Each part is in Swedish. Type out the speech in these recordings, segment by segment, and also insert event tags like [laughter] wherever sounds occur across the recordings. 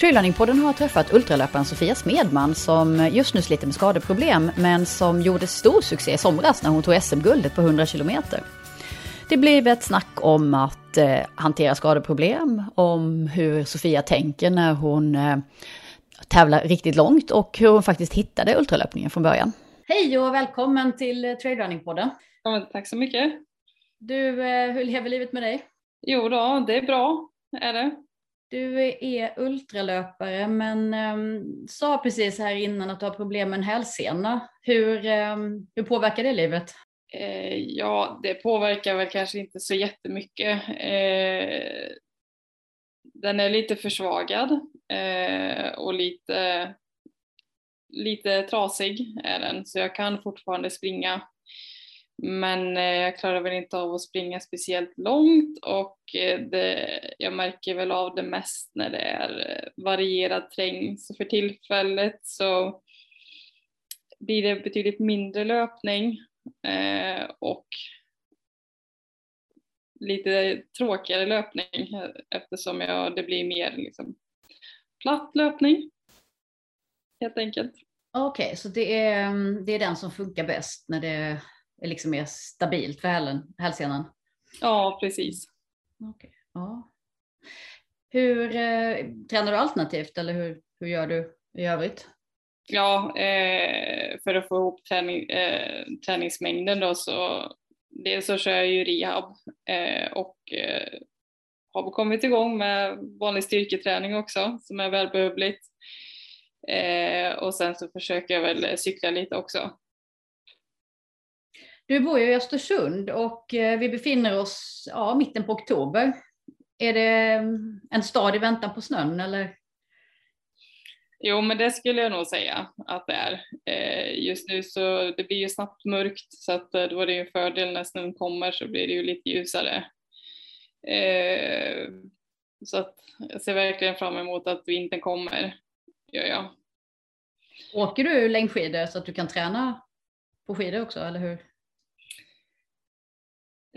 Trailrunningpodden har träffat ultralöparen Sofia Smedman som just nu sliter med skadeproblem men som gjorde stor succé i somras när hon tog SM-guldet på 100 kilometer. Det blev ett snack om att eh, hantera skadeproblem, om hur Sofia tänker när hon eh, tävlar riktigt långt och hur hon faktiskt hittade ultralöpningen från början. Hej och välkommen till eh, Trailrunningpodden. Ja, tack så mycket. Du, eh, hur lever livet med dig? Jo då, det är bra, är det. Du är ultralöpare men um, sa precis här innan att du har problem med en hälsena. Hur, um, hur påverkar det livet? Eh, ja, det påverkar väl kanske inte så jättemycket. Eh, den är lite försvagad eh, och lite, lite trasig är den så jag kan fortfarande springa men eh, jag klarar väl inte av att springa speciellt långt och eh, det, jag märker väl av det mest när det är eh, varierad terräng. Så för tillfället så blir det betydligt mindre löpning och lite tråkigare löpning eftersom jag, det blir mer liksom platt löpning helt enkelt. Okej, okay, så det är, mm, det är den som funkar bäst när det liksom mer stabilt för hälen, hälsenan? Ja, precis. Okay. Ja. Hur eh, tränar du alternativt eller hur, hur gör du i övrigt? Ja, eh, för att få ihop träning, eh, träningsmängden då så dels så kör jag ju rehab eh, och eh, har kommit igång med vanlig styrketräning också som är välbehövligt. Eh, och sen så försöker jag väl cykla lite också du bor ju i Östersund och eh, vi befinner oss ja, mitten på oktober. Är det mm, en stad i väntan på snön eller? Jo, men det skulle jag nog säga att det är. Eh, just nu så det blir ju snabbt mörkt så att eh, då är det ju en fördel när snön kommer så blir det ju lite ljusare. Så att jag ser verkligen fram emot att vintern kommer, gör jag. Åker du längdskidor så att du kan träna på skidor också, eller hur?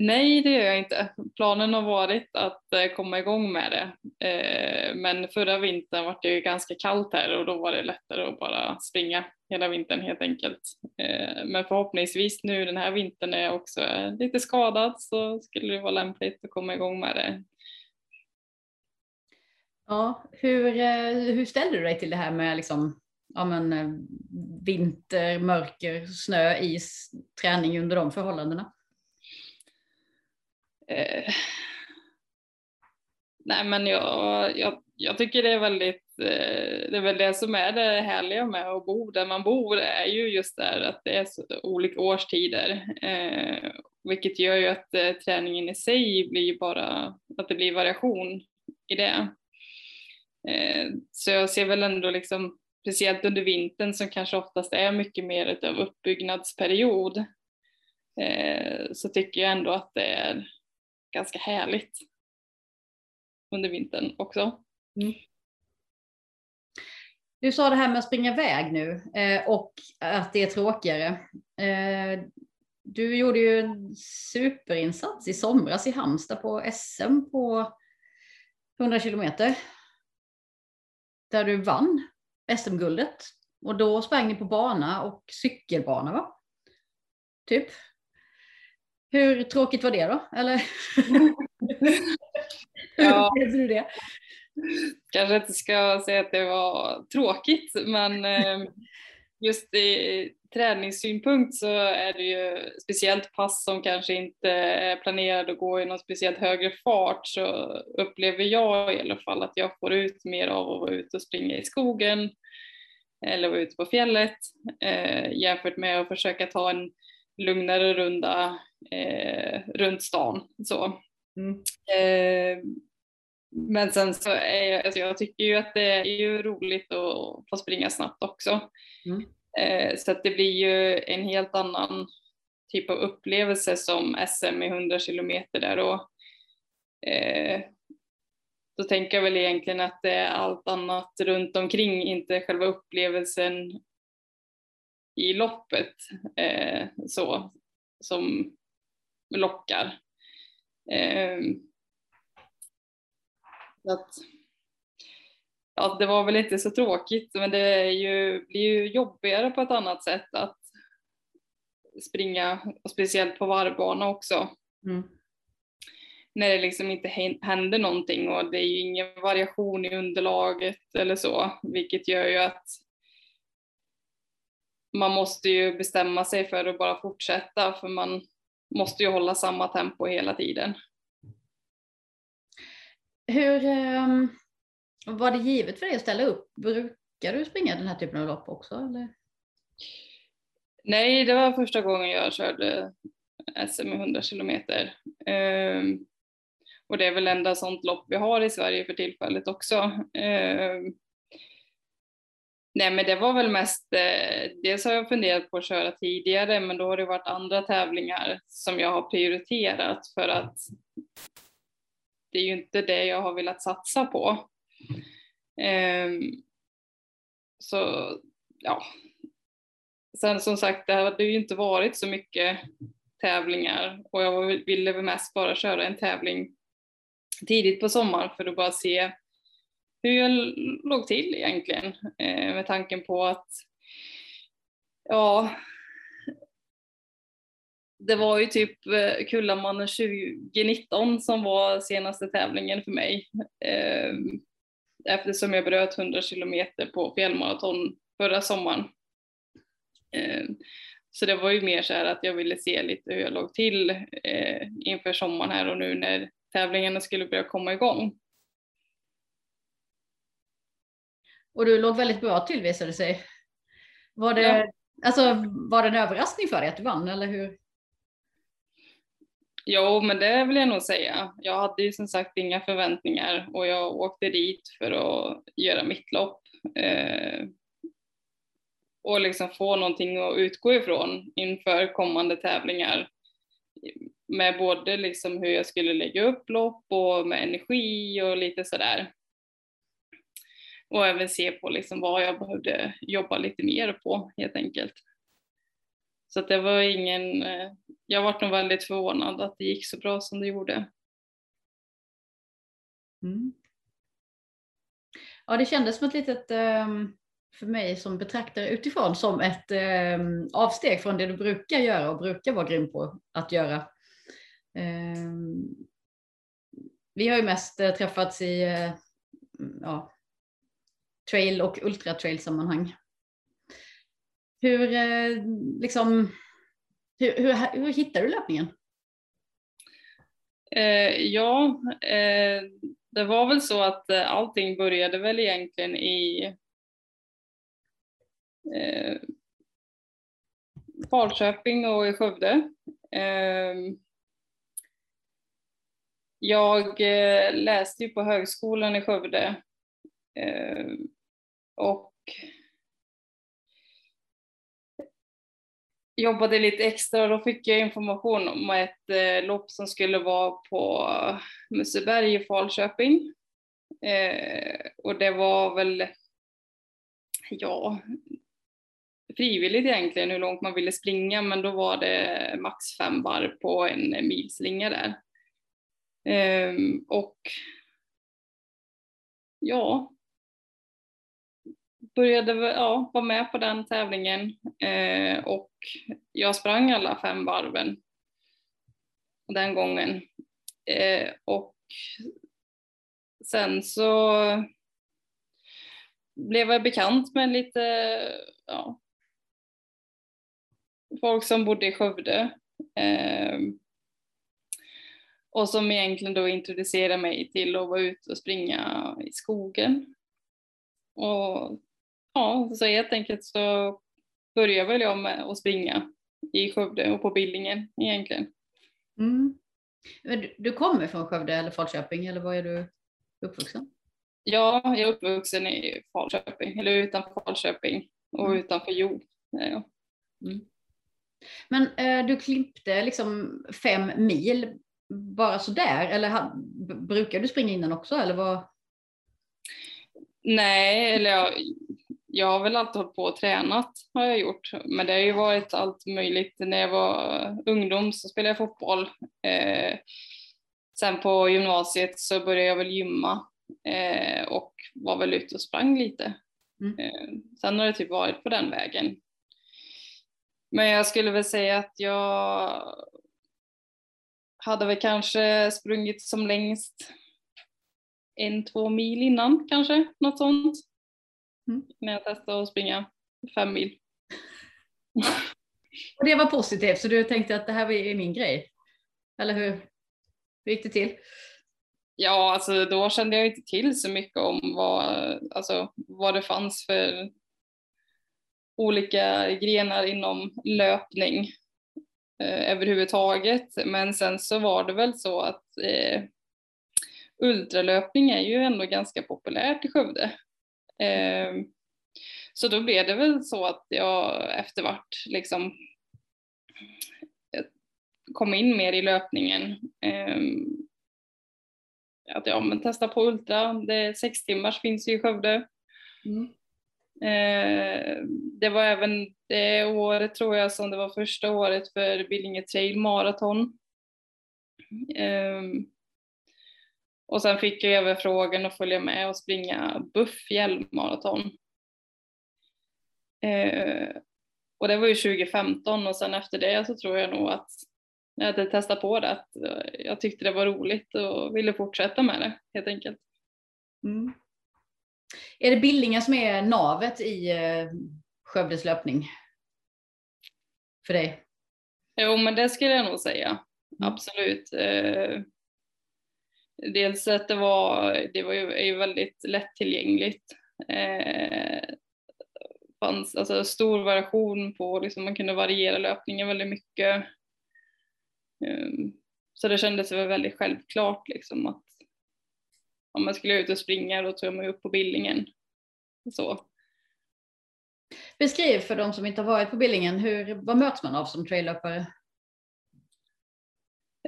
Nej, det gör jag inte. Planen har varit att eh, komma igång med det. Eh, men förra vintern var det ju ganska kallt här och då var det lättare att bara springa hela vintern helt enkelt. Eh, men förhoppningsvis nu den här vintern är jag också lite skadad så skulle det vara lämpligt att komma igång med det. Ja, hur, hur ställer du dig till det här med liksom, ja, men, vinter, mörker, snö, is, träning under de förhållandena? Eh, nej men jag, jag, jag, tycker det är väldigt, eh, det är väl det som är det härliga med att bo där man bor är ju just där att det är så olika årstider. Eh, vilket gör ju att eh, träningen i sig blir bara, att det blir variation i det. Eh, så jag ser väl ändå liksom, speciellt under vintern som kanske oftast är mycket mer av uppbyggnadsperiod, eh, så tycker jag ändå att det är ganska härligt under vintern också. Mm. Du sa det här med att springa iväg nu eh, och att det är tråkigare. Eh, du gjorde ju en superinsats i somras i Halmstad på SM på 100 kilometer. Där du vann SM-guldet. Och då sprang ni på bana och cykelbana va? Typ. Hur tråkigt var det då? Eller? [laughs] ja. du det? Kanske inte ska säga att det var tråkigt men ehm, just i träningssynpunkt så är det ju speciellt pass som kanske inte är planerade att gå i någon speciellt högre fart så upplever jag i alla fall att jag får ut mer av att vara ute och springa i skogen eller vara ute på fjället eh, jämfört med att försöka ta en lugnare runda eh, runt stan. Så. Mm. Eh, men sen så är jag, alltså jag tycker ju att det är ju roligt att få springa snabbt också. Mm. Eh, så att det blir ju en helt annan typ av upplevelse som SM i 100 kilometer där och eh, då tänker jag väl egentligen att det är allt annat runt omkring, inte själva upplevelsen i loppet eh, så som lockar. Eh, att, ja, det var väl inte så tråkigt, men det ju, blir ju jobbigare på ett annat sätt att springa, och speciellt på varvbana också. Mm. När det liksom inte händer någonting och det är ju ingen variation i underlaget eller så, vilket gör ju att man måste ju bestämma sig för att bara fortsätta för man måste ju hålla samma tempo hela tiden. Hur um, var det givet för dig att ställa upp? Brukar du springa den här typen av lopp också? Eller? Nej, det var första gången jag körde SM i 100 kilometer. Um, och det är väl enda sånt lopp vi har i Sverige för tillfället också. Nej men det var väl mest, eh, dels har jag funderat på att köra tidigare men då har det varit andra tävlingar som jag har prioriterat för att det är ju inte det jag har velat satsa på. Eh, så ja. Sen som sagt det hade ju inte varit så mycket tävlingar och jag ville väl mest bara köra en tävling tidigt på sommaren för att bara se hur jag låg till egentligen eh, med tanken på att ja, det var ju typ eh, Kullamannen 2019 som var senaste tävlingen för mig. Eh, eftersom jag bröt 100 kilometer på fjällmaraton förra sommaren. Eh, så det var ju mer så här att jag ville se lite hur jag låg till eh, inför sommaren här och nu när tävlingarna skulle börja komma igång. Och du låg väldigt bra till visade det sig. Var det, ja. alltså, var det en överraskning för dig att du vann eller hur? Jo, men det vill jag nog säga. Jag hade ju som sagt inga förväntningar och jag åkte dit för att göra mitt lopp. Eh, och liksom få någonting att utgå ifrån inför kommande tävlingar. Med både liksom hur jag skulle lägga upp lopp och med energi och lite sådär och även se på liksom vad jag behövde jobba lite mer på helt enkelt. Så att det var ingen, eh, jag var nog väldigt förvånad att det gick så bra som det gjorde. Mm. Ja, det kändes som ett litet, ehm, för mig som betraktare utifrån, som ett ehm, avsteg från det du brukar göra och brukar vara grym på att göra. Ehm, vi har ju mest eh, träffats i eh, ja, trail och ultratrail sammanhang. Hur, eh, liksom, hur, hur, hur hittar du löpningen? Eh, ja, eh, det var väl så att eh, allting började väl egentligen i eh, Falköping och i Skövde. Eh, jag eh, läste ju på högskolan i Skövde eh, och jobbade lite extra och då fick jag information om ett eh, lopp som skulle vara på Museberg i Falköping. Eh, och det var väl, ja, frivilligt egentligen hur långt man ville springa men då var det max fem varv på en milslinga där. Eh, och ja, började ja, vara med på den tävlingen eh, och jag sprang alla fem varven den gången. Eh, och sen så blev jag bekant med lite ja, folk som bodde i Skövde. Eh, och som egentligen då introducerade mig till att vara ute och springa i skogen. Och ja, så helt enkelt så började väl jag med att springa i Skövde och på Billingen egentligen. Mm. Du, du kommer från Skövde eller Falköping eller var är du uppvuxen? Ja, jag är uppvuxen i Falköping, eller utanför Falköping och mm. utanför Hjo. Ja. Mm. Men eh, du klippte liksom fem mil bara sådär eller brukar du springa innan också eller vad? Nej, eller jag, jag har väl alltid hållit på och tränat har jag gjort, men det har ju varit allt möjligt. När jag var ungdom så spelade jag fotboll. Eh, sen på gymnasiet så började jag väl gymma eh, och var väl ute och sprang lite. Mm. Eh, sen har det typ varit på den vägen. Men jag skulle väl säga att jag hade väl kanske sprungit som längst en, två mil innan kanske, något sånt. Mm. När jag testade att springa fem mil. Och det var positivt, så du tänkte att det här är min grej? Eller hur, hur gick det till? Ja, alltså då kände jag inte till så mycket om vad, alltså, vad det fanns för olika grenar inom löpning eh, överhuvudtaget. Men sen så var det väl så att eh, ultralöpning är ju ändå ganska populärt i Skövde. Eh, så då blev det väl så att jag eftervart liksom eh, kom in mer i löpningen. Eh, att ja, men testa på ultra, det sex timmars finns ju i Skövde. Mm. Eh, det var även det året tror jag som det var första året för Billinge Trail Marathon. Och sen fick jag även frågan att följa med och springa Buff fjällmaraton. Eh, och det var ju 2015 och sen efter det så tror jag nog att jag hade testat på det, att jag tyckte det var roligt och ville fortsätta med det helt enkelt. Mm. Är det Billinge som är navet i eh, Skövdes löpning? För dig? Jo, men det skulle jag nog säga. Mm. Absolut. Eh, dels att det var, det var ju, är ju väldigt lättillgängligt. Eh, fanns alltså stor variation på, liksom man kunde variera löpningen väldigt mycket. Um, så det kändes väl väldigt självklart liksom att om man skulle ut och springa då tog man upp på Billingen. Så. Beskriv för de som inte har varit på Billingen, hur, vad möts man av som traillöpare?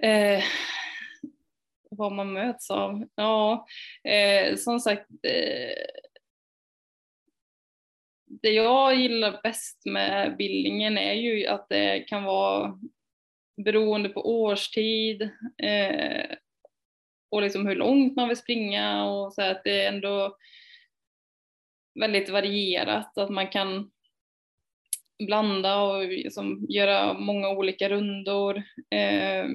Eh, vad man möts av? Ja, eh, som sagt eh, det jag gillar bäst med bildningen är ju att det kan vara beroende på årstid eh, och liksom hur långt man vill springa och så att det är ändå väldigt varierat, att man kan blanda och liksom göra många olika rundor. Eh,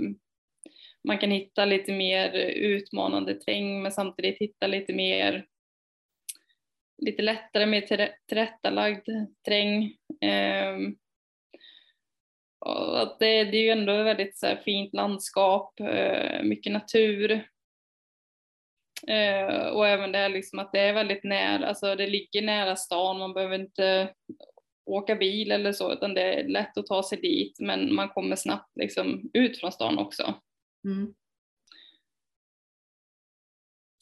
man kan hitta lite mer utmanande terräng men samtidigt hitta lite mer lite lättare mer tillrättalagd terräng. Ehm, det, det, är ju ändå ett väldigt så fint landskap, eh, mycket natur. Eh, och även det liksom att det är väldigt nära, alltså det ligger nära stan, man behöver inte åka bil eller så, utan det är lätt att ta sig dit, men man kommer snabbt liksom ut från stan också. Mm.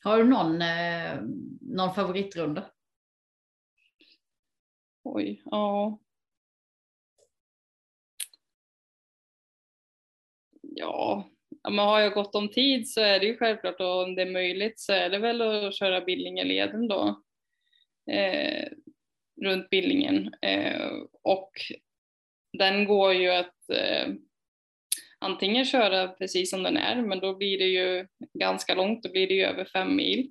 Har du någon, eh, någon favoritrunda? Oj, ja. Ja, men har jag gott om tid så är det ju självklart och om det är möjligt så är det väl att köra Billingeleden då. Eh, runt Billingen. Eh, och den går ju att eh, antingen köra precis som den är, men då blir det ju ganska långt, då blir det ju över fem mil.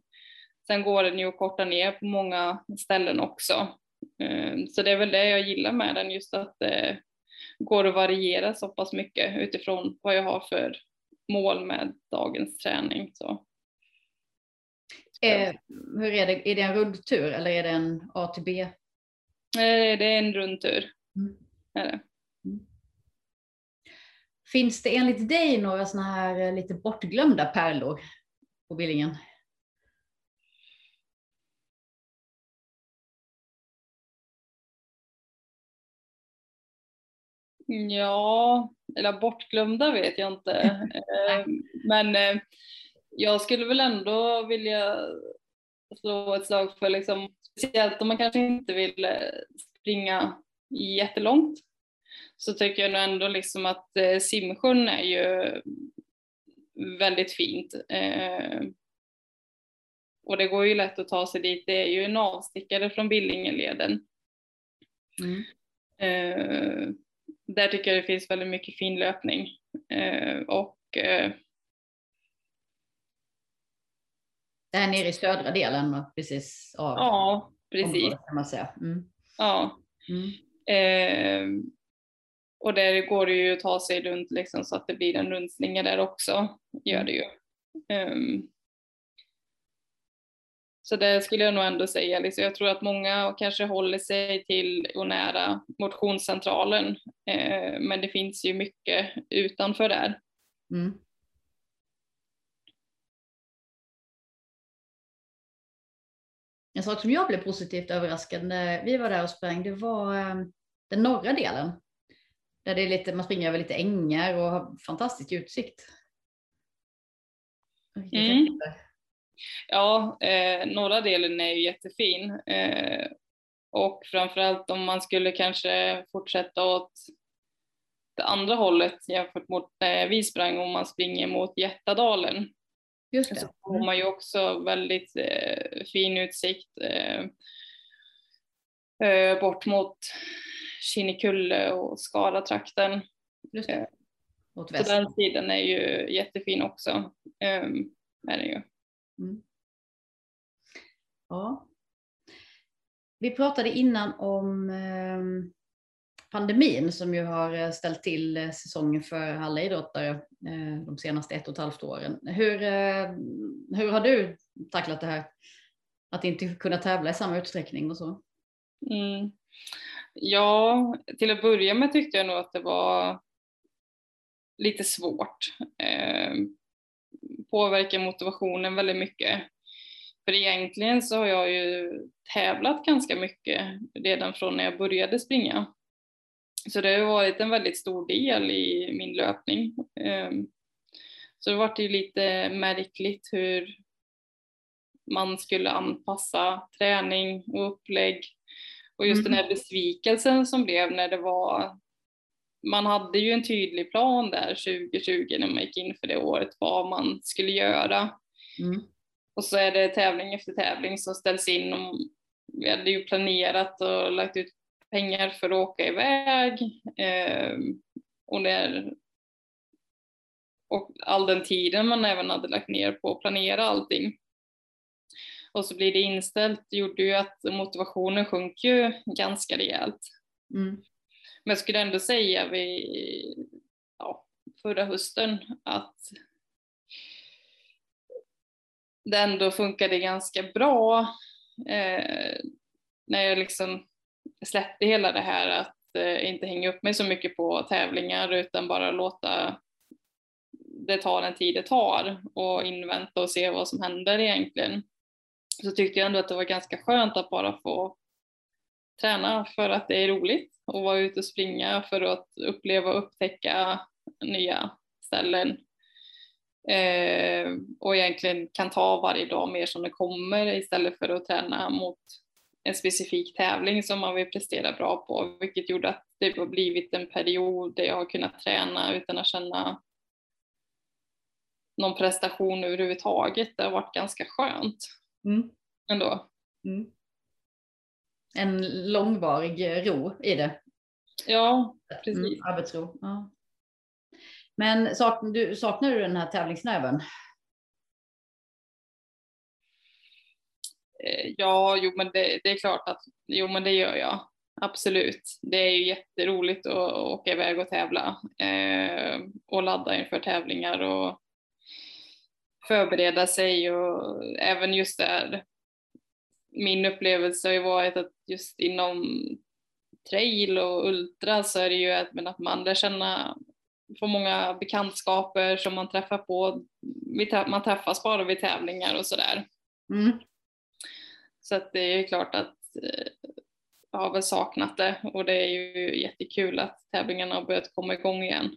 Sen går den ju att korta ner på många ställen också. Ehm, så det är väl det jag gillar med den, just att det går att variera så pass mycket utifrån vad jag har för mål med dagens träning. Så. Eh, hur är det, är det en rundtur eller är det en A till B? Eh, det är en rundtur. Mm. Är det. Mm. Finns det enligt dig några sådana här eh, lite bortglömda pärlor på Billingen? Ja, eller bortglömda vet jag inte. [laughs] Eh, men eh, jag skulle väl ändå vilja slå ett slag för liksom, speciellt om man kanske inte vill springa jättelångt så tycker jag nog ändå liksom att simsjön är ju väldigt fint. Och det går ju lätt att ta sig dit. Det är ju en avstickare från Billingeleden. Mm där tycker jag det finns väldigt mycket fin löpning. Eh, och eh, Det här nere i södra delen precis av Ja, precis. området kan man säga. Mm. Ja. Mm. Och där går det ju att ta sig runt liksom så att det blir en rundslinga där också, gör det ju. Um, så det skulle jag nog ändå säga, liksom, jag tror att många kanske håller sig till och nära motionscentralen, eh, men det finns ju mycket utanför där. Mm. En sak som jag blev positivt överraskad när vi var där och sprang, det var eh, den norra delen. Där det är lite, man springer över lite ängar och har fantastisk utsikt. Mm. Ja, eh, norra delen är ju jättefin. Eh, och framförallt om man skulle kanske fortsätta åt det andra hållet jämfört mot när vi sprang, om man springer mot Jättadalen. Just det. Så får man ju också väldigt eh, fin utsikt eh, eh, bort mot Kinnekulle och Skadatrakten. Just det. Åt Så väst. den sidan är ju jättefin också. Eh, är det ju. Mm. Ja. Vi pratade innan om eh, pandemin som ju har eh, ställt till eh, säsongen för alla idrottare eh, de senaste ett och ett halvt åren. Hur, eh, hur har du tacklat det här? Att inte kunna tävla i samma utsträckning och så? Mm. Ja, till att börja med tyckte jag nog att det var lite svårt. Eh, påverkar motivationen väldigt mycket. För egentligen så har jag ju tävlat ganska mycket redan från när jag började springa. Så det har varit en väldigt stor del i min löpning. Eh, så det vart ju lite märkligt hur man skulle anpassa träning och upplägg och just Mm. den här besvikelsen som blev när det var, man hade ju en tydlig plan där 2020 när man gick in för det året vad man skulle göra. Mm. Och så är det tävling efter tävling som ställs in och vi hade ju planerat och lagt ut pengar för att åka iväg. Eh, och, när, och all den tiden man även hade lagt ner på att planera allting. Och så blir det inställt, gjorde ju att motivationen sjönk ju ganska rejält. Mm. Men jag skulle ändå säga vid ja, förra hösten att det ändå funkade ganska bra eh, när jag liksom släppte hela det här att eh, inte hänga upp mig så mycket på tävlingar utan bara låta det ta den tid det tar och invänta och se vad som händer egentligen. Så tyckte jag ändå att det var ganska skönt att bara få träna för att det är roligt och vara ute och springa för att uppleva och upptäcka nya ställen. Eh, och egentligen kan ta varje dag mer som det kommer istället för att träna mot en specifik tävling som man vill prestera bra på, vilket gjorde att det har blivit en period där jag har kunnat träna utan att känna någon prestation överhuvudtaget. Det har varit ganska skönt Mm. ändå. Mm. En långvarig ro i det. Ja, precis. Mm, arbetsro. Ja. Men saknar du, saknar du den här tävlingsnerven? Eh, Ja, jo men det, det är klart att jo men det gör jag. Absolut. Det är ju jätteroligt att åka iväg och tävla eh, och ladda inför tävlingar och förbereda sig och även just där. Min upplevelse har ju varit att just inom trail och ultra så är det ju att, men att man lär känna, får många bekantskaper som man träffar på, man träffas bara vid tävlingar och sådär. Mm. Så att det är ju klart att eh, jag har väl saknat det och det är ju jättekul att tävlingarna har börjat komma igång igen.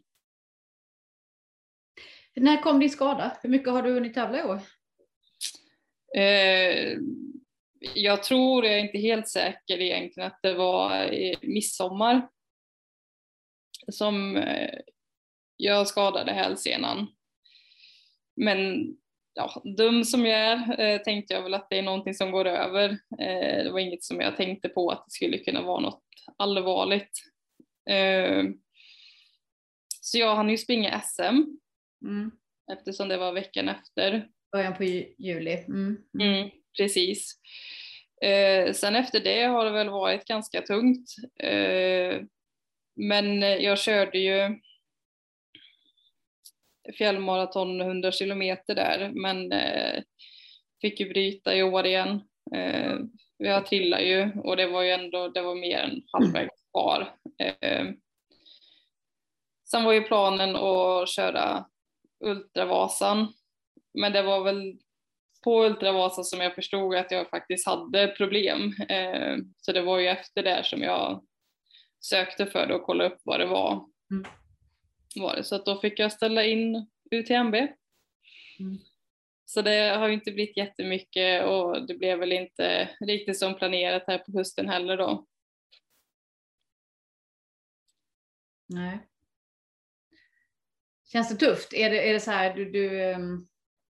När kom din skada? Hur mycket har du hunnit tävla i år? Eh, jag tror, jag är inte helt säker egentligen, att det var i midsommar som eh, jag skadade hälsenan. Men ja, dum som jag är eh, tänkte jag väl att det är någonting som går över. Eh, det var inget som jag tänkte på att det skulle kunna vara något allvarligt. Eh, så jag hann ju springa SM Mm. eftersom det var veckan efter. Början på juli. Mm. Mm, precis. Eh, sen efter det har det väl varit ganska tungt. Eh, men jag körde ju fjällmaraton 100 kilometer där men eh, fick ju bryta i år igen. Eh, jag trillade ju och det var ju ändå, det var mer än halvvägs kvar. Eh, sen var ju planen att köra Ultravasan men det var väl på Ultravasa som jag förstod att jag faktiskt hade problem. Eh, så det var ju efter det som jag sökte för det och kollade upp vad det var. Mm. var det. Så då fick jag ställa in UTMB. Mm. Så det har ju inte blivit jättemycket och det blev väl inte riktigt som planerat här på hösten heller då. Nej. Känns det tufft? Är det, är det så här, du, du, ehm,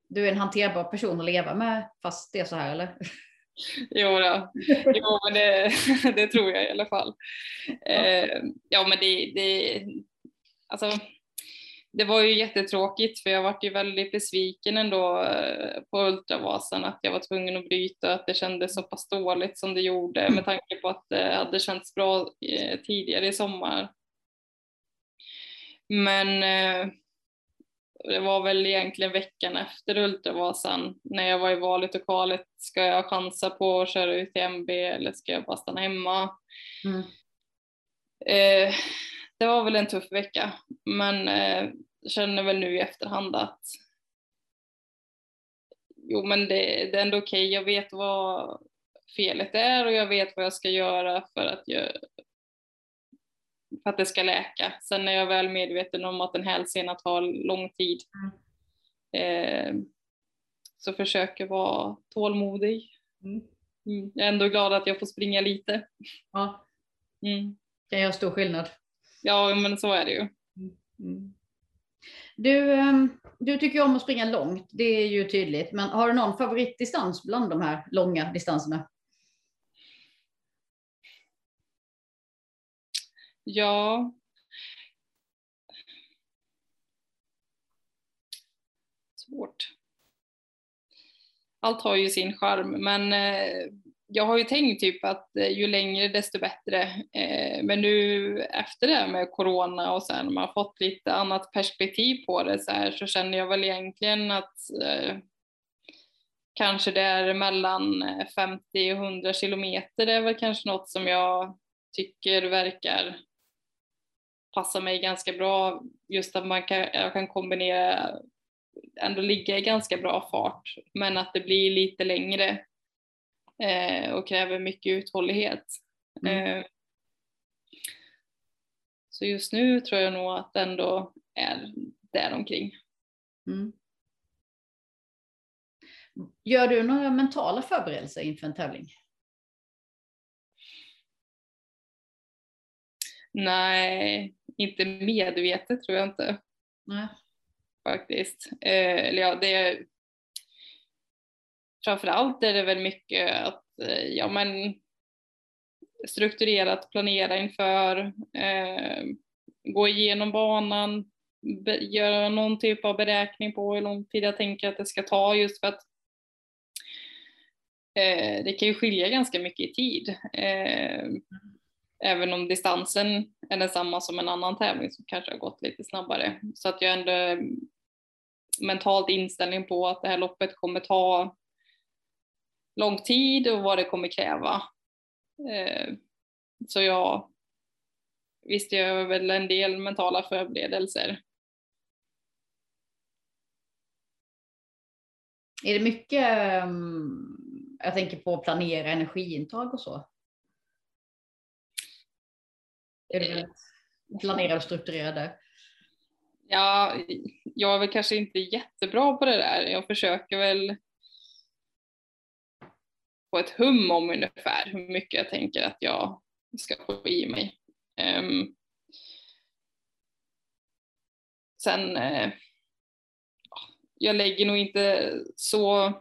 du är en hanterbar person att leva med fast det är så här eller? Jo, då. jo men det, [laughs] det tror jag i alla fall. Eh, ja men det, det, alltså, det var ju jättetråkigt för jag vart ju väldigt besviken ändå eh, på Ultravasan att jag var tvungen att bryta och att det kändes så pass dåligt som det gjorde med tanke på att det hade känts bra eh, tidigare i sommar. Men eh, det var väl egentligen veckan efter Ultravasan när jag var i valet och kvalet. Ska jag chansa på att köra ut till MB eller ska jag bara stanna hemma? Mm. Eh, det var väl en tuff vecka men eh, känner väl nu i efterhand att jo men det, det är ändå okej, okay. jag vet vad felet är och jag vet vad jag ska göra för att jag, för att det ska läka. Sen är jag väl medveten om att en hälsena tar lång tid. Mm. Eh, så försöker vara tålmodig. Mm. Mm. Jag är ändå glad att jag får springa lite. Ja. Mm. Det gör stor skillnad. Ja, men så är det ju. Mm. mm. Du, ehm, du tycker om att springa långt, det är ju tydligt. Men har du någon favoritdistans bland de här långa distanserna? Ja. Svårt. Allt har ju sin charm, men eh, jag har ju tänkt typ att eh, ju längre desto bättre. Eh, men nu efter det med corona och sen man har fått lite annat perspektiv på det så här så känner jag väl egentligen att kanske det är mellan 50 och 100 kilometer det är väl kanske något som jag tycker verkar passar mig ganska bra. Just att man kan, jag kan kombinera, ändå ligga i ganska bra fart, men att det blir lite längre eh, och kräver mycket uthållighet. Mm. Eh, så just nu tror jag nog att det ändå är däromkring. Mm. Gör du några mentala förberedelser inför en tävling? Nej, inte medvetet tror jag inte. Nej. Faktiskt. Eh, eller ja, det är, framförallt är det väl mycket att eh, ja, men, strukturerat planera inför, eh, gå igenom banan, be, göra någon typ av beräkning på hur lång tid jag tänker att det ska ta just för att eh, det kan ju skilja ganska mycket i tid. Eh, mm även om distansen är densamma som en annan tävling som kanske har gått lite snabbare. Så att jag ändå mentalt inställning på att det här loppet kommer ta lång tid och vad det kommer kräva. Eh, så jag visst jag väl en del mentala förberedelser. Är det mycket, mm, jag tänker på att planera energiintag och så? Är du planerad och strukturerad Ja, jag är väl kanske inte jättebra på det där. Jag försöker väl få ett hum om ungefär hur mycket jag tänker att jag ska få i mig. Um, sen, uh, jag lägger nog inte så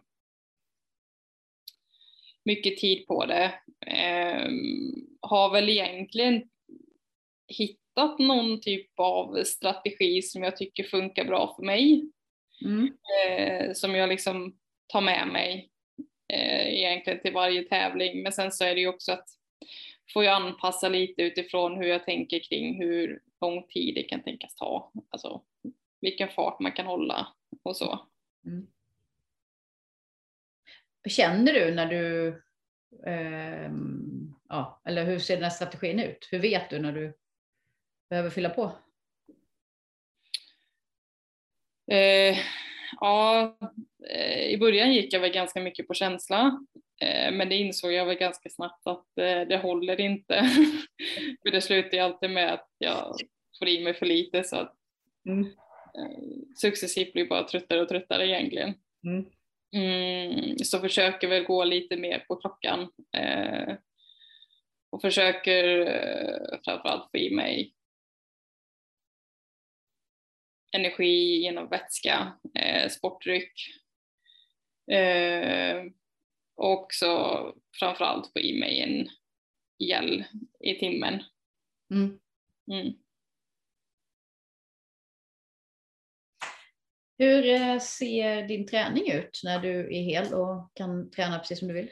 mycket tid på det. Um, har väl egentligen hittat någon typ av strategi som jag tycker funkar bra för mig. Mm. eh, som jag liksom tar med mig eh, egentligen till varje tävling. Men sen så är det ju också att får jag anpassa lite utifrån hur jag tänker kring hur lång tid det kan tänkas ta. Alltså vilken fart man kan hålla och så. Mm. Känner du när du, eh, ja, eller hur ser den här strategin ut? Hur vet du när du behöver fylla på? Eh, ja, eh, i början gick jag väl ganska mycket på känsla, eh, men det insåg jag väl ganska snabbt att eh, det håller inte. [laughs] för det slutar ju alltid med att jag får i mig för lite så att Mm. successivt blir bara tröttare och tröttare egentligen. Mm. Mm, så försöker väl gå lite mer på klockan och försöker framförallt få i mig energi genom vätska, eh, sportdryck eh, och också framförallt få i mig en gel i timmen. Mm. Mm. Hur eh, ser din träning ut när du är hel och kan träna precis som du vill?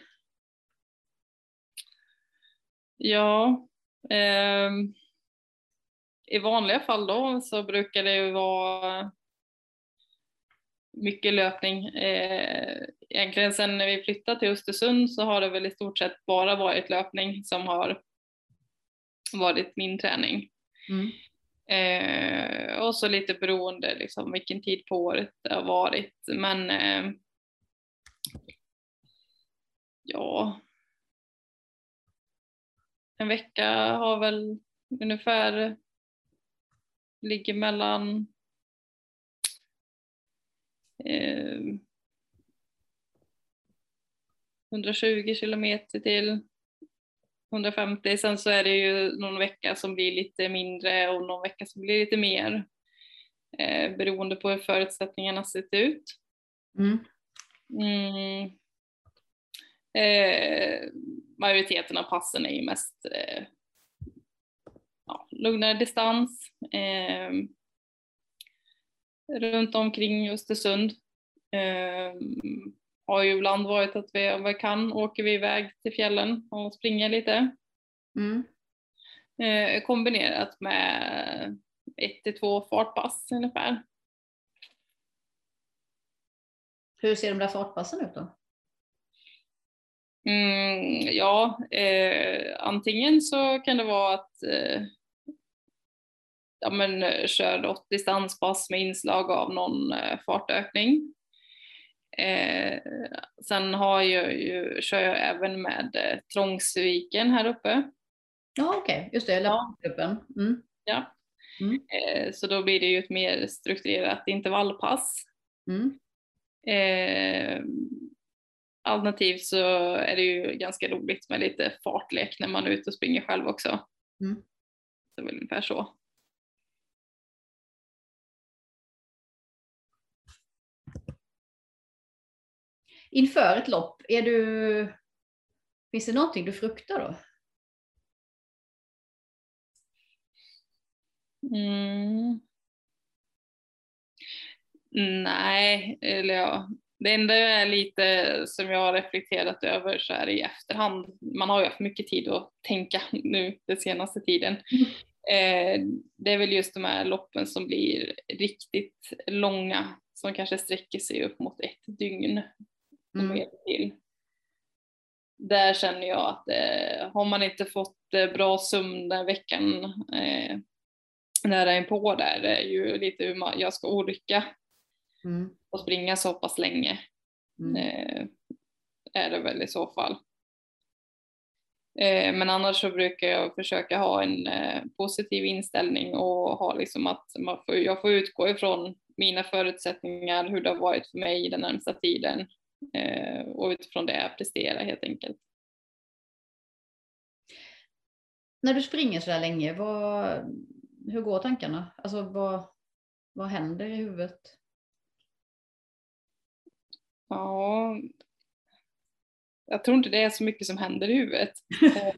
Ja, ehm, i vanliga fall då så brukar det ju vara mycket löpning. Eh, egentligen sen när vi flyttade till Östersund så har det väl i stort sett bara varit löpning som har varit min träning. Mm. Eh, och så lite beroende liksom vilken tid på året det har varit. Men eh, ja, en vecka har väl ungefär ligger mellan eh, 120 kilometer till 150. Sen så är det ju någon vecka som blir lite mindre och någon vecka som blir lite mer. Eh, beroende på hur förutsättningarna sett ut. Mm. Mm. Eh, majoriteten av passen är ju mest eh, ja, lugnare distans. Eh, runt omkring Östersund. Eh, har ju ibland varit att vi, om vi kan, åker vi iväg till fjällen och springer lite. Mm. Eh, kombinerat med ett till två fartpass ungefär. Hur ser de där fartpassen ut då? Mm, ja, eh, antingen så kan det vara att eh, ja, men, eh, kör något distanspass med inslag av någon eh, fartökning. Eh, sen har jag ju, kör jag även med eh, Trångsviken här uppe. Ja okej, okay. just det, Ja. löpgruppen. Mm. Ja. Mm. Eh, så då blir det ju ett mer strukturerat intervallpass. Mm. Eh, alternativt så är det ju ganska roligt med lite fartlek när man är ute och springer själv också. Mm. Så väl ungefär så. Inför ett lopp, är du, finns det någonting du fruktar då? Mm. Nej, eller ja. Det enda är lite som jag har reflekterat över så är det i efterhand. Man har ju haft mycket tid att tänka [laughs] nu den senaste tiden. Eh, det är väl just de här loppen som blir riktigt långa som kanske sträcker sig upp mot ett dygn och Mm. mer till. Där känner jag att eh, har man inte fått eh, bra sömn den veckan eh, nära inpå där, det är ju lite hur man, jag ska orka Mm. och springa så pass länge. Mm. Eh, är det väl i så fall. Eh, men annars så brukar jag försöka ha en eh, positiv inställning och ha liksom att man får, jag får utgå ifrån mina förutsättningar, hur det har varit för mig den närmsta tiden och utifrån det prestera helt enkelt. När du springer så där länge, vad, hur går tankarna? Alltså vad, vad händer i huvudet? Ja, jag tror inte det är så mycket som händer i huvudet. Eh,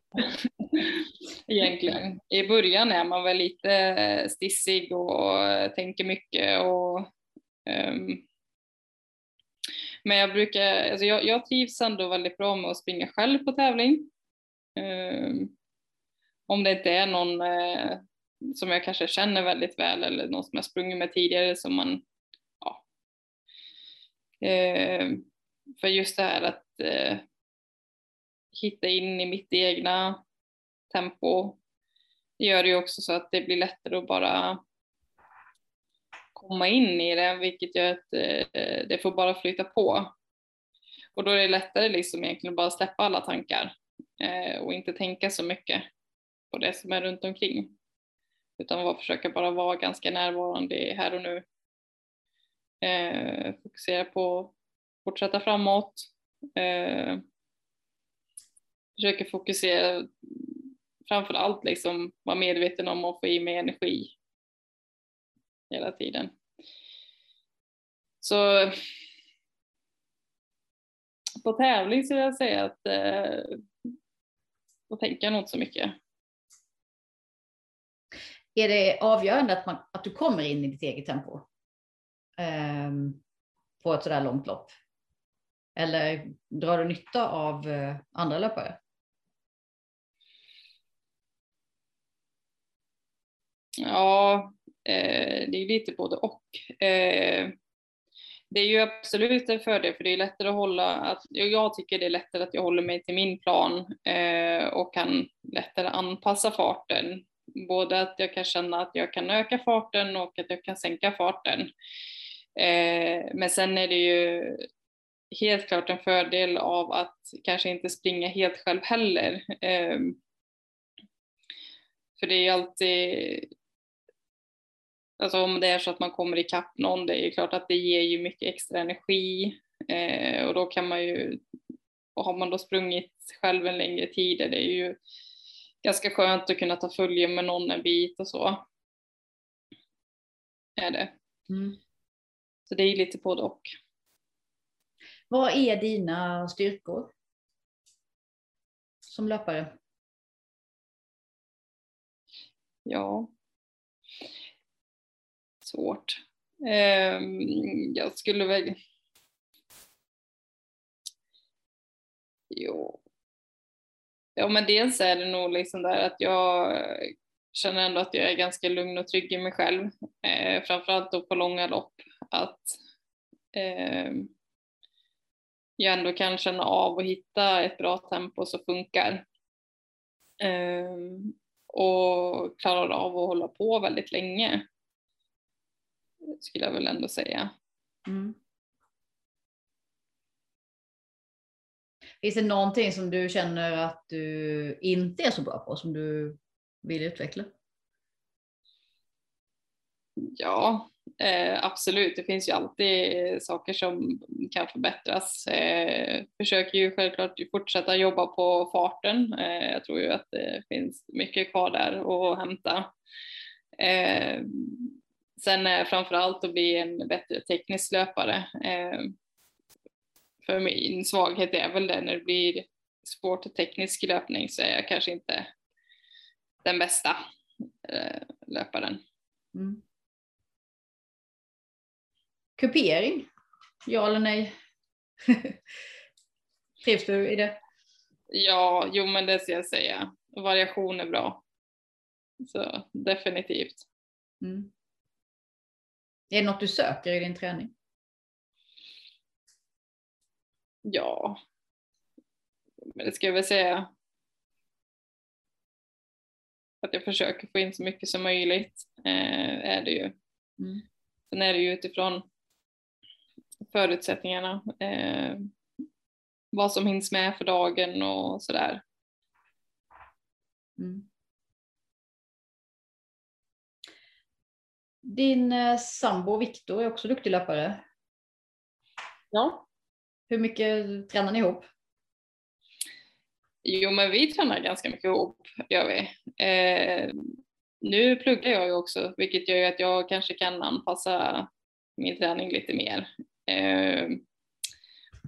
[laughs] Egentligen. I början är man väl lite stissig och tänker mycket och ehm, men jag brukar, alltså jag, jag trivs ändå väldigt bra med att springa själv på tävling. Um, om det inte är någon eh, som jag kanske känner väldigt väl eller någon som jag sprungit med tidigare som man, ja. Eh, för just det här att eh, hitta in i mitt egna tempo det gör det ju också så att det blir lättare att bara komma in i det, vilket gör att eh, det får bara flyta på. Och då är det lättare liksom egentligen bara släppa alla tankar eh, och inte tänka så mycket på det som är runt omkring. Utan bara försöka bara vara ganska närvarande här och nu. Eh, fokusera på att fortsätta framåt. Eh, försöker fokusera framför allt liksom vara medveten om att få i mig energi hela tiden. Så på tävling vill jag säga att eh, då tänker jag nog inte så mycket. Är det avgörande att, man, att du kommer in i ditt eget tempo? Um, på ett sådär långt lopp? Eller drar du nytta av uh, andra löpare? Ja, eh, det är lite både och. Eh, det är ju absolut en fördel för det är lättare att hålla, att, jag tycker det är lättare att jag håller mig till min plan eh, och kan lättare anpassa farten. Både att jag kan känna att jag kan öka farten och att jag kan sänka farten. Eh, men sen är det ju helt klart en fördel av att kanske inte springa helt själv heller. Eh, för det är ju alltid Alltså om det är så att man kommer ikapp någon, det är ju klart att det ger ju mycket extra energi eh, och då kan man ju, och har man då sprungit själv en längre tid, det är ju ganska skönt att kunna ta följe med någon en bit och så. Är det. Mm. Så det är lite både och. Vad är dina styrkor? Som löpare? Ja, svårt. Ehm, jag skulle väl... Jo. Ja, men dels är det nog liksom där att jag känner ändå att jag är ganska lugn och trygg i mig själv. Eh, framförallt då på långa lopp. Att eh, jag ändå kan känna av och hitta ett bra tempo som funkar. Eh, och klarar av att hålla på väldigt länge skulle jag väl ändå säga. Mm. Finns det någonting som du känner att du inte är så bra på som du vill utveckla? Ja, eh, absolut. Det finns ju alltid saker som kan förbättras. Eh, försöker ju självklart fortsätta jobba på farten. Eh, jag tror ju att det finns mycket kvar där att hämta. Eh, Sen är framförallt att bli en bättre teknisk löpare. Eh, för min svaghet är väl det när det blir svårt och teknisk löpning så är jag kanske inte den bästa eh, löparen. Mm. Kupering? Ja eller nej? [laughs] Trivs du i det? Ja, jo men det ska jag säga. Variation är bra. Så definitivt. Mm. Är det något du söker i din träning? Ja, men det ska jag väl säga. Att jag försöker få in så mycket som möjligt eh, är det ju. Mm. Sen är det ju utifrån förutsättningarna. Eh, vad som hinns med för dagen och sådär. Mm. Din eh, sambo Viktor är också duktig löpare. Ja. Hur mycket tränar ni ihop? Jo, men vi tränar ganska mycket ihop, gör vi. Eh, nu pluggar jag ju också, vilket gör att jag kanske kan anpassa min träning lite mer. Eh,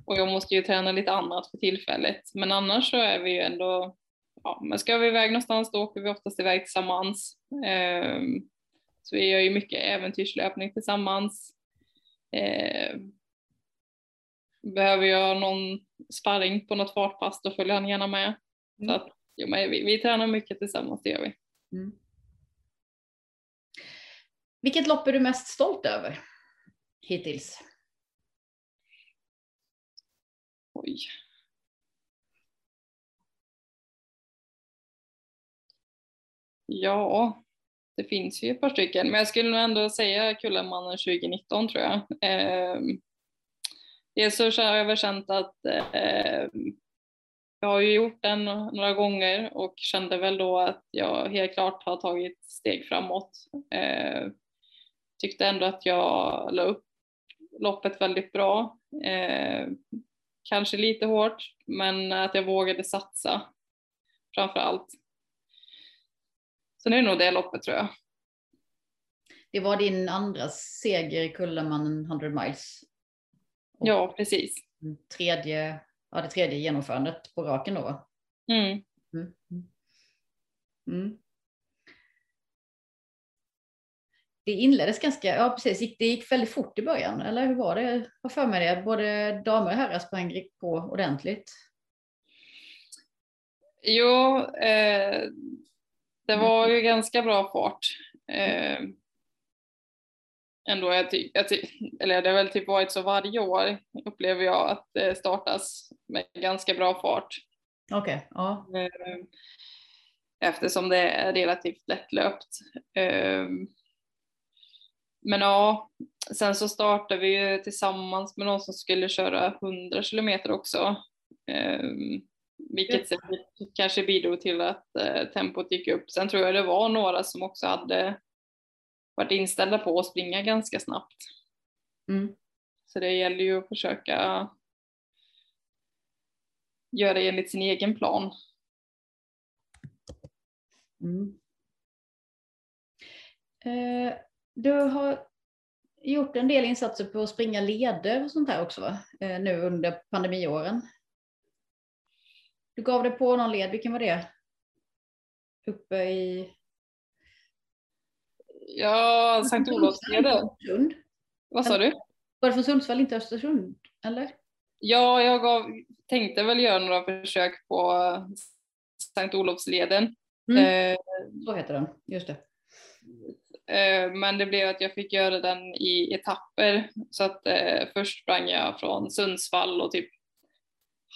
och jag måste ju träna lite annat för tillfället, men annars så är vi ju ändå, ja, men ska vi iväg någonstans då åker vi oftast iväg tillsammans. Eh, så vi gör ju mycket äventyrslöpning tillsammans. Eh, behöver jag någon sparring på något fartpass då följer han gärna med. Mm. Så att, jo, men vi, vi tränar mycket tillsammans, det gör vi. Mm. Vilket lopp är du mest stolt över hittills? Oj. Ja, det finns ju ett par stycken, men jag skulle nog ändå säga Kullamannen 2019 tror jag. Eh, dels så har jag väl känt att eh, jag har ju gjort den några gånger och kände väl då att jag helt klart har tagit steg framåt. Eh, tyckte ändå att jag la upp loppet väldigt bra. Eh, kanske lite hårt, men att jag vågade satsa framför allt. Så det är nog det loppet tror jag. Det var din andra seger i Kullamannen 100 miles. Och ja, precis. Tredje, ja, det tredje genomförandet på raken då mm. mm. Mm. Det inleddes ganska, ja precis, det gick väldigt fort i början, eller hur var det? Vad för mig det? Både damer och herrar sprang på ordentligt. Jo, eh, det var ju ganska bra fart. Eh, ändå, jag ty, jag ty, eller det har väl typ varit så varje år upplever jag att det startas med ganska bra fart. Okej, okay, ja. Eh, eftersom det är relativt lättlöpt. Eh, men ja, sen så startade vi ju tillsammans med någon som skulle köra 100 kilometer också. Eh, vilket kanske bidrog till att eh, tempot gick upp. Sen tror jag det var några som också hade varit inställda på att springa ganska snabbt. Mm. Så det gäller ju att försöka göra enligt sin egen plan. Mm. Eh, du har gjort en del insatser på att springa leder och sånt här också va? Eh, nu under pandemiåren. Du gav dig på någon led, vilken var det? Uppe i? Ja, Sankt Olofsleden. Vad sa du? Var det från Sundsvall, inte Östersund? Eller? Ja, jag gav, tänkte väl göra några försök på Sankt Olofsleden. Mm. Eh, Så heter den, just det. Eh, men det blev att jag fick göra den i etapper. Så att eh, först sprang jag från Sundsvall och typ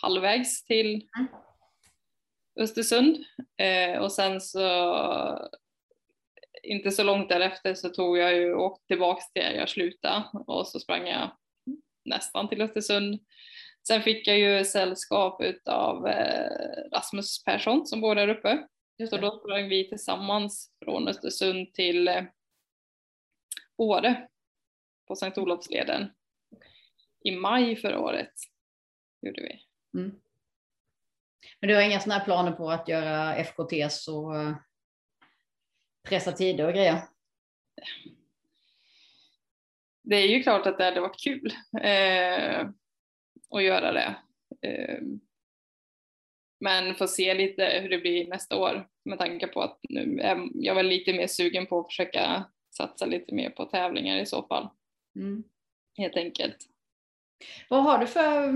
halvvägs till mm. Östersund. Eh, och sen så inte så långt därefter så tog jag ju och åkte tillbaks till där jag slutade och så sprang jag nästan till Östersund. Sen fick jag ju sällskap utav eh, Rasmus Persson som bor där uppe. Så då sprang vi tillsammans från Östersund till eh, Åre på Sankt Olofsleden i maj förra året. Gjorde vi. Mm. Men du har inga sådana här planer på att göra FKTs och eh, pressa tider och grejer? Det är ju klart att det hade varit kul eh, att göra det. Eh, men får se lite hur det blir nästa år med tanke på att nu är jag väl lite mer sugen på att försöka satsa lite mer på tävlingar i så fall. Mm. Helt enkelt. Vad har du för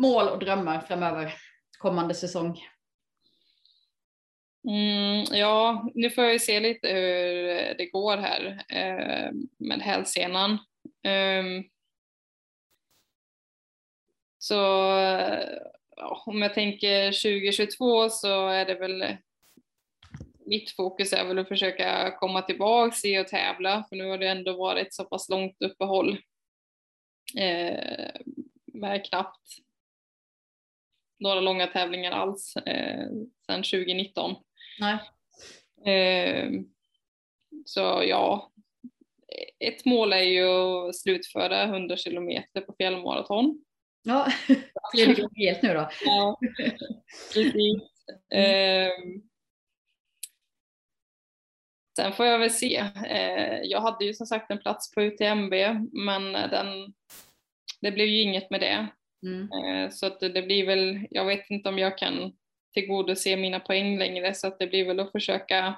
mål och drömmar framöver? Kommande säsong? Mm, ja, nu får jag ju se lite hur det går här eh, med hälsenan. Eh, så ja, om jag tänker 2022 så är det väl mitt fokus är väl att försöka komma tillbaks i och tävla för nu har det ändå varit så pass långt uppehåll eh, med knappt några långa tävlingar alls eh, sedan 2019. Nej. Eh, så ja, ett mål är ju att slutföra 100 kilometer på fjällmaraton. Ja, [laughs] gången helt nu då. Ja, precis. Eh, sen får jag väl se. Eh, jag hade ju som sagt en plats på UTMB men den, det blev ju inget med det. Mm. Eh, så att det blir väl, jag vet inte om jag kan tillgodose mina poäng längre så att det blir väl att försöka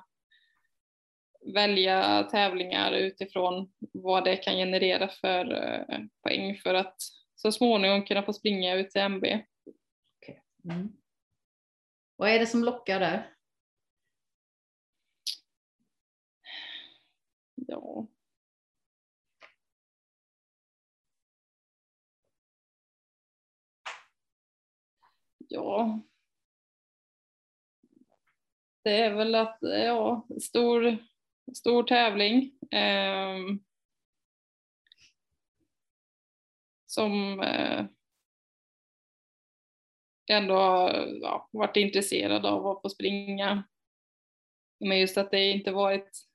välja tävlingar utifrån vad det kan generera för eh, poäng för att så småningom kunna få springa ut till MB. Okay. Mm. Vad är det som lockar där? Ja. Ja. Det är väl att, ja, stor, stor tävling. Eh, som eh, ändå har ja, varit intresserad av att få springa. Men just att det inte varit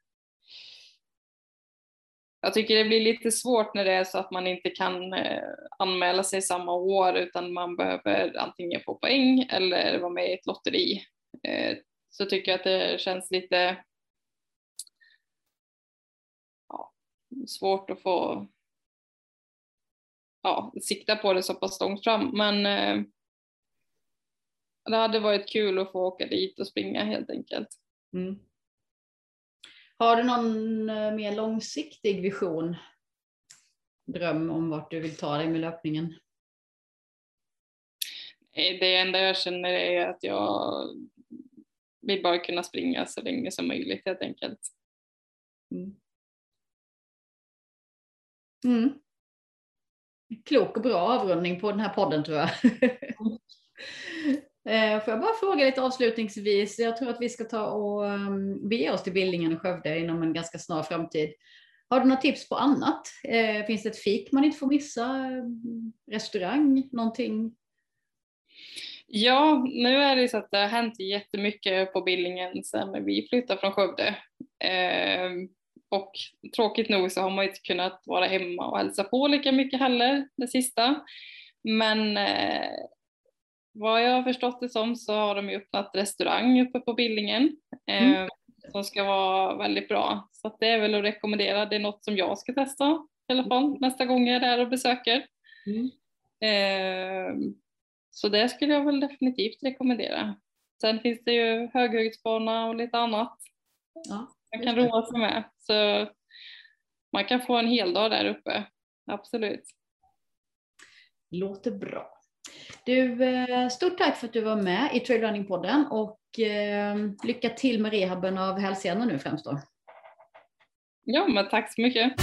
jag tycker det blir lite svårt när det är så att man inte kan eh, anmäla sig samma år utan man behöver antingen få poäng eller vara med i ett lotteri. Eh, så tycker jag att det känns lite ja, svårt att få ja, sikta på det så pass långt fram. Men eh, det hade varit kul att få åka dit och springa helt enkelt. Mm. Har du någon eh, mer långsiktig vision? Dröm om vart du vill ta dig med löpningen? Det enda jag känner är att jag vill bara kunna springa så länge som möjligt helt enkelt. Mm. Mm. Klok och bra avrundning på den här podden tror jag. [laughs] Eh, får jag bara fråga lite avslutningsvis, jag tror att vi ska ta och ehm, bege oss till Billingen och Skövde inom en ganska snar framtid. Har du några tips på annat? Eh, finns det ett fik man inte får missa? Restaurang, någonting? Ja, nu är det så att det har hänt jättemycket på Billingen sedan vi flyttade från Skövde. Ehm, och tråkigt nog så har man inte kunnat vara hemma och hälsa på lika mycket heller det sista. Men eh, vad jag har förstått det som så har de ju öppnat restaurang uppe på Billingen eh, mm. som ska vara väldigt bra. Så det är väl att rekommendera. Det är något som jag ska testa i alla fall nästa gång jag är där och besöker. Mm. Eh, så det skulle jag väl definitivt rekommendera. Sen finns det ju höghöjdsbana och lite annat ja, man kan roa sig med. Så man kan få en hel dag där uppe, absolut. Låter bra. Du, eh, stort tack för att du var med i Trailrunning-podden och eh, lycka till med rehaben av hälsenan nu främst då. Ja, men tack så mycket.